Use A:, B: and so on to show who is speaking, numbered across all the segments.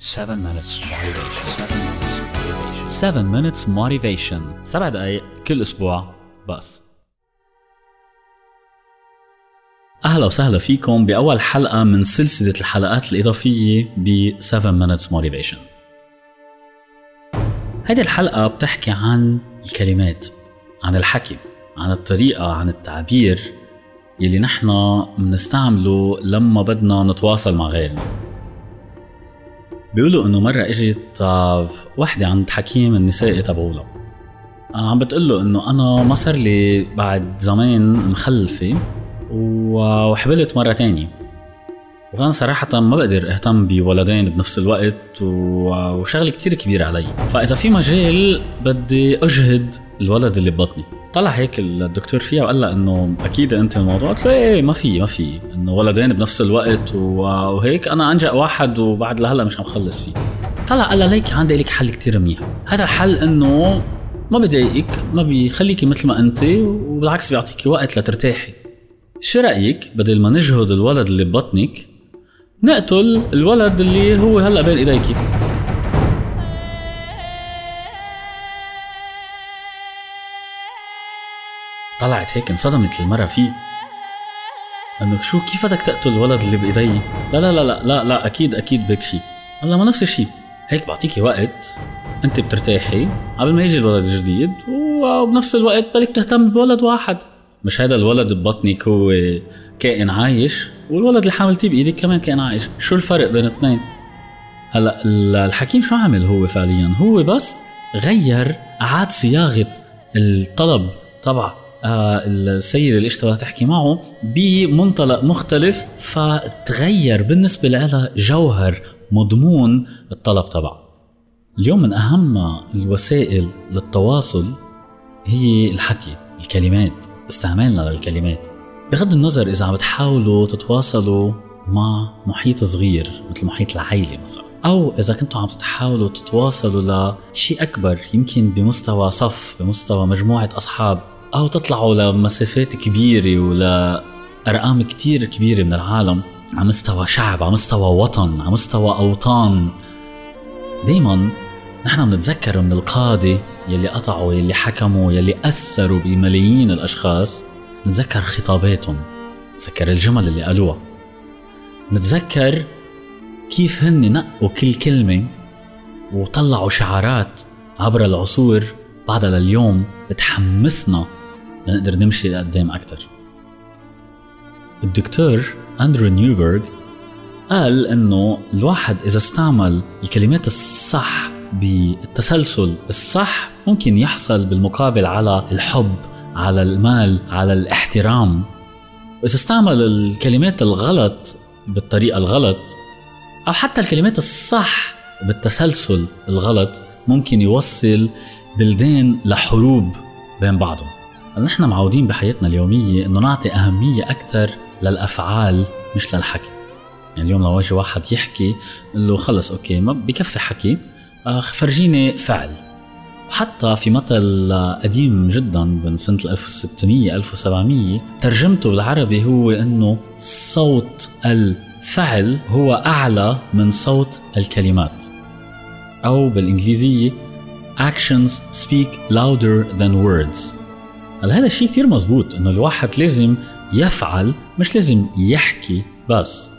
A: 7 minutes motivation. 7 minutes motivation.
B: 7 minutes motivation. 7 دقايق كل أسبوع بس. أهلا وسهلا فيكم بأول حلقة من سلسلة الحلقات الإضافية ب 7 minutes motivation. هذه الحلقة بتحكي عن الكلمات عن الحكي عن الطريقة عن التعبير يلي نحن بنستعمله لما بدنا نتواصل مع غيرنا. بيقولوا إنه مرة إجت آه، وحدة عند حكيم النسائي تبعولها. آه، عم بتقول له إنه أنا ما صار لي بعد زمان مخلفة وحبلت مرة تانية. وأنا صراحة ما بقدر أهتم بولدين بنفس الوقت و- وشغلة كتير كبيرة علي. فإذا في مجال بدي أجهد الولد اللي ببطني. طلع هيك الدكتور فيها وقال لها إنه أكيد أنت الموضوع. قلت له إيه ما في ما في. إنه ولدين بنفس الوقت وهيك. أنا انجأ واحد وبعد لهلا مش عم خلص فيه. طلع قال لها ليك عندي لك حل كتير منيح. هذا الحل إنه ما بضايقك ما بيخليكي مثل ما أنت وبالعكس بيعطيكي وقت لترتاحي. شو رأيك بدل ما نجهد الولد اللي ببطنك نقتل الولد اللي هو هلا بين إيديكي. طلعت هيك انصدمت المرة فيه أنه شو كيف بدك تقتل الولد اللي بإيدي؟ لا لا لا لا لا, لا أكيد أكيد بك شيء هلا ما نفس الشيء هيك بعطيكي وقت أنت بترتاحي قبل ما يجي الولد الجديد وبنفس الوقت بدك تهتم بولد واحد. مش هذا الولد ببطنك هو كائن عايش. والولد اللي حاملتيه بايدك كمان كائن عايش. شو الفرق بين الاثنين هلا ال- الحكيم شو عمل هو فعليا؟ هو بس غير أعاد صياغة الطلب تبع آه، السيد اللي اشتغل تحكي معه بمنطلق مختلف فتغير بالنسبة لها جوهر مضمون الطلب تبعه. اليوم من أهم الوسائل للتواصل هي الحكي الكلمات استعمالنا للكلمات. بغض النظر إذا عم بتحاولوا تتواصلوا مع محيط صغير مثل محيط العائلة مثلا أو إذا كنتوا عم تحاولوا تتواصلوا لشيء أكبر يمكن بمستوى صف بمستوى مجموعة أصحاب أو تطلعوا لمسافات كبيرة ولأرقام كتير كبيرة من العالم على مستوى شعب على مستوى وطن على مستوى أوطان. دايما نحن بنتذكر من القادة يلي قطعوا يلي حكموا يلي أثروا بملايين الأشخاص نتذكر خطاباتهم. نتذكر الجمل اللي قالوها. نتذكر كيف هن نقوا كل كلمة وطلعوا شعارات عبر العصور بعدها لليوم بتحمسنا لنقدر نمشي لقدام أكتر. الدكتور أندرو نيوبرغ قال إنه الواحد إذا استعمل الكلمات الصح بالتسلسل الصح ممكن يحصل بالمقابل على الحب على المال على الاحترام. واذا استعمل الكلمات الغلط بالطريقة الغلط أو حتى الكلمات الصح بالتسلسل الغلط ممكن يوصل بلدان لحروب بين بعضهم. نحن معودين بحياتنا اليومية إنه نعطي أهمية أكثر للأفعال مش للحكي؟ يعني اليوم لو اجى واحد يحكي له خلص أوكي ما بكفي حكي آه، فرجيني فعل. وحتى في مثل قديم جدا من سنة 1600 1700 ترجمته بالعربي هو إنه صوت الفعل هو أعلى من صوت الكلمات. أو بالإنجليزية actions speak louder than words. هلا هذا الشيء كتير مزبوط إنه الواحد لازم يفعل مش لازم يحكي بس.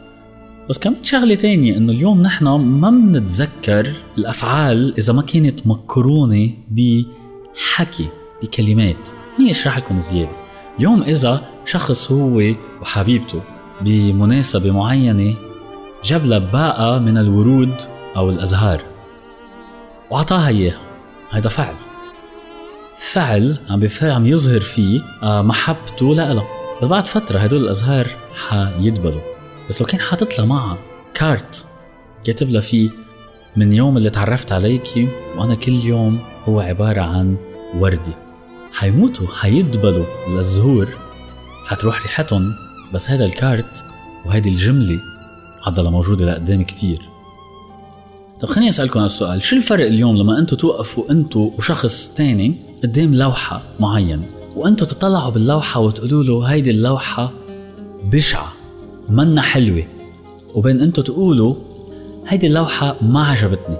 B: بس كمان شغلة تانية إنه اليوم نحن ما بنتذكر الأفعال إذا ما كانت مقرونة بحكي بكلمات. خليني أشرح لكم زيادة. اليوم إذا شخص هو وحبيبته بمناسبة معينة جاب لها باقه من الورود أو الأزهار وأعطاها إياها. هذا فعل. فعل عم عم يظهر فيه آه، محبته لها. بس بعد فترة هدول الأزهار حيدبلوا. بس لو كان حاطط لها معها كارت كاتب لها فيه من يوم اللي تعرفت عليكي وأنا كل يوم هو عبارة عن وردة. حيموتوا حيدبلوا الزهور حتروح ريحتهم بس هذا الكارت وهذه الجملة حضلها موجودة لقدام كتير. طب خليني أسألكم على السؤال شو الفرق اليوم لما أنتم توقفوا أنتم وشخص تاني قدام لوحة معين وأنتم تطلعوا باللوحة وتقولوا له هيدي اللوحة بشعة؟ منا حلوة. وبين أنتم تقولوا هيدي اللوحة ما عجبتني.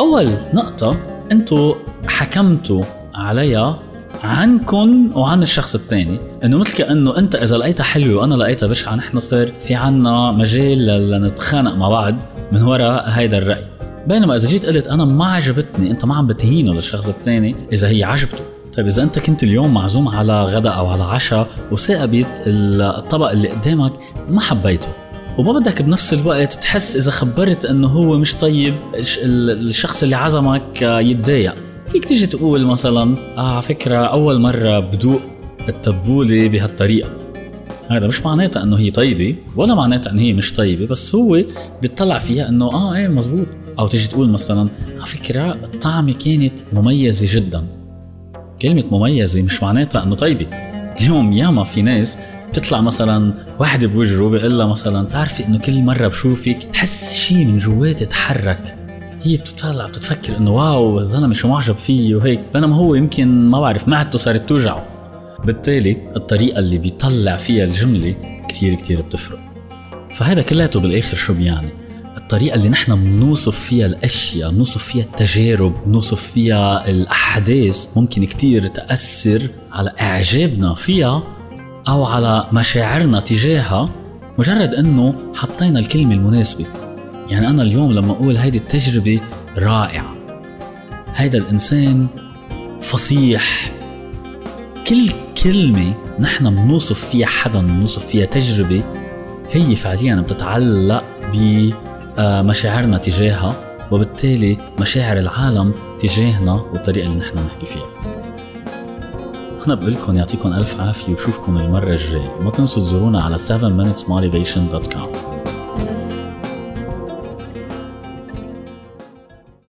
B: أول نقطة أنتوا حكمتوا عليها عنكم وعن الشخص الثاني إنه مثل كأنه انت إذا لقيتها حلوة وأنا لقيتها بشعة نحن صار في عنا مجال لنتخانق مع بعض من وراء هيدا الرأي. بينما إذا جيت قلت أنا ما عجبتني أنت ما عم بتهينه للشخص الثاني إذا هي عجبته. طيب إذا أنت كنت اليوم معزوم على غداء أو على عشاء وثاقبت الطبق اللي قدامك ما حبيته وما بدك بنفس الوقت تحس إذا خبرت إنه هو مش طيب الشخص اللي عزمك يتضايق. فيك تيجي تقول مثلا آه على فكرة أول مرة بدوق التبولة بهالطريقة. هذا مش معناتها إنه هي طيبة ولا معناتها انه هي مش طيبة بس هو بيطلع فيها إنه آه إيه مزبوط. أو تيجي تقول مثلا على فكرة الطعمة كانت مميزة جدا. كلمة مميزة مش معناتها إنه طيبة. اليوم ياما في ناس بتطلع مثلا واحد بوجهه بيقول لها مثلا بتعرفي إنه كل مرة بشوفك حس شيء من جواتي تحرك. هي بتطلع بتتفكر إنه واو الزلمة شو معجب فيه وهيك. بينما هو يمكن ما بعرف معدته صارت توجعه بالتالي الطريقة اللي بيطلع فيها الجملة كتير كتير بتفرق. فهذا كلياته بالآخر شو بيعني؟ الطريقة اللي نحن بنوصف فيها الأشياء بنوصف فيها التجارب بنوصف فيها الأحداث ممكن كتير تأثر على إعجابنا فيها أو على مشاعرنا تجاهها مجرد أنه حطينا الكلمة المناسبة. يعني أنا اليوم لما أقول هيدي التجربة رائعة. هيدا الإنسان فصيح. كل كلمة نحن بنوصف فيها حدا بنوصف فيها تجربة هي فعليا بتتعلق بمشاعرنا تجاهها وبالتالي مشاعر العالم تجاهنا والطريقة اللي نحن نحكي فيها. أنا بقول لكم يعطيكم ألف عافية وبشوفكم المرة الجاية. وما تنسوا تزورونا على 7minutesmotivation.com